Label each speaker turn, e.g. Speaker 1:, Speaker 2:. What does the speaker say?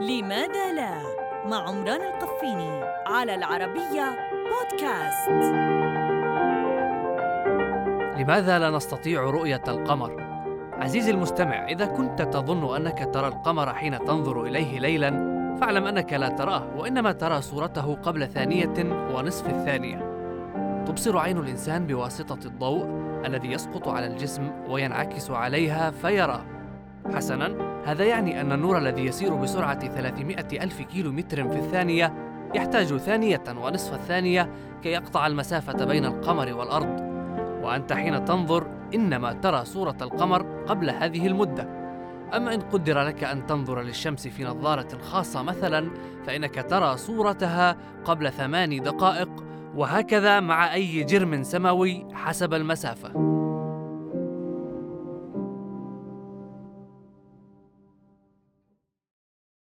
Speaker 1: لماذا لا؟ مع عمران القفيني على العربية بودكاست.
Speaker 2: لماذا لا نستطيع رؤية القمر؟ عزيزي المستمع إذا كنت تظن أنك ترى القمر حين تنظر إليه ليلاً فاعلم أنك لا تراه وإنما ترى صورته قبل ثانية ونصف الثانية. تبصر عين الإنسان بواسطة الضوء الذي يسقط على الجسم وينعكس عليها فيراه. حسنا هذا يعني أن النور الذي يسير بسرعة 300 ألف كيلو متر في الثانية يحتاج ثانية ونصف الثانية كي يقطع المسافة بين القمر والأرض. وأنت حين تنظر إنما ترى صورة القمر قبل هذه المدة. أما إن قدر لك أن تنظر للشمس في نظارة خاصة مثلا فإنك ترى صورتها قبل ثمان دقائق وهكذا مع أي جرم سماوي حسب المسافة.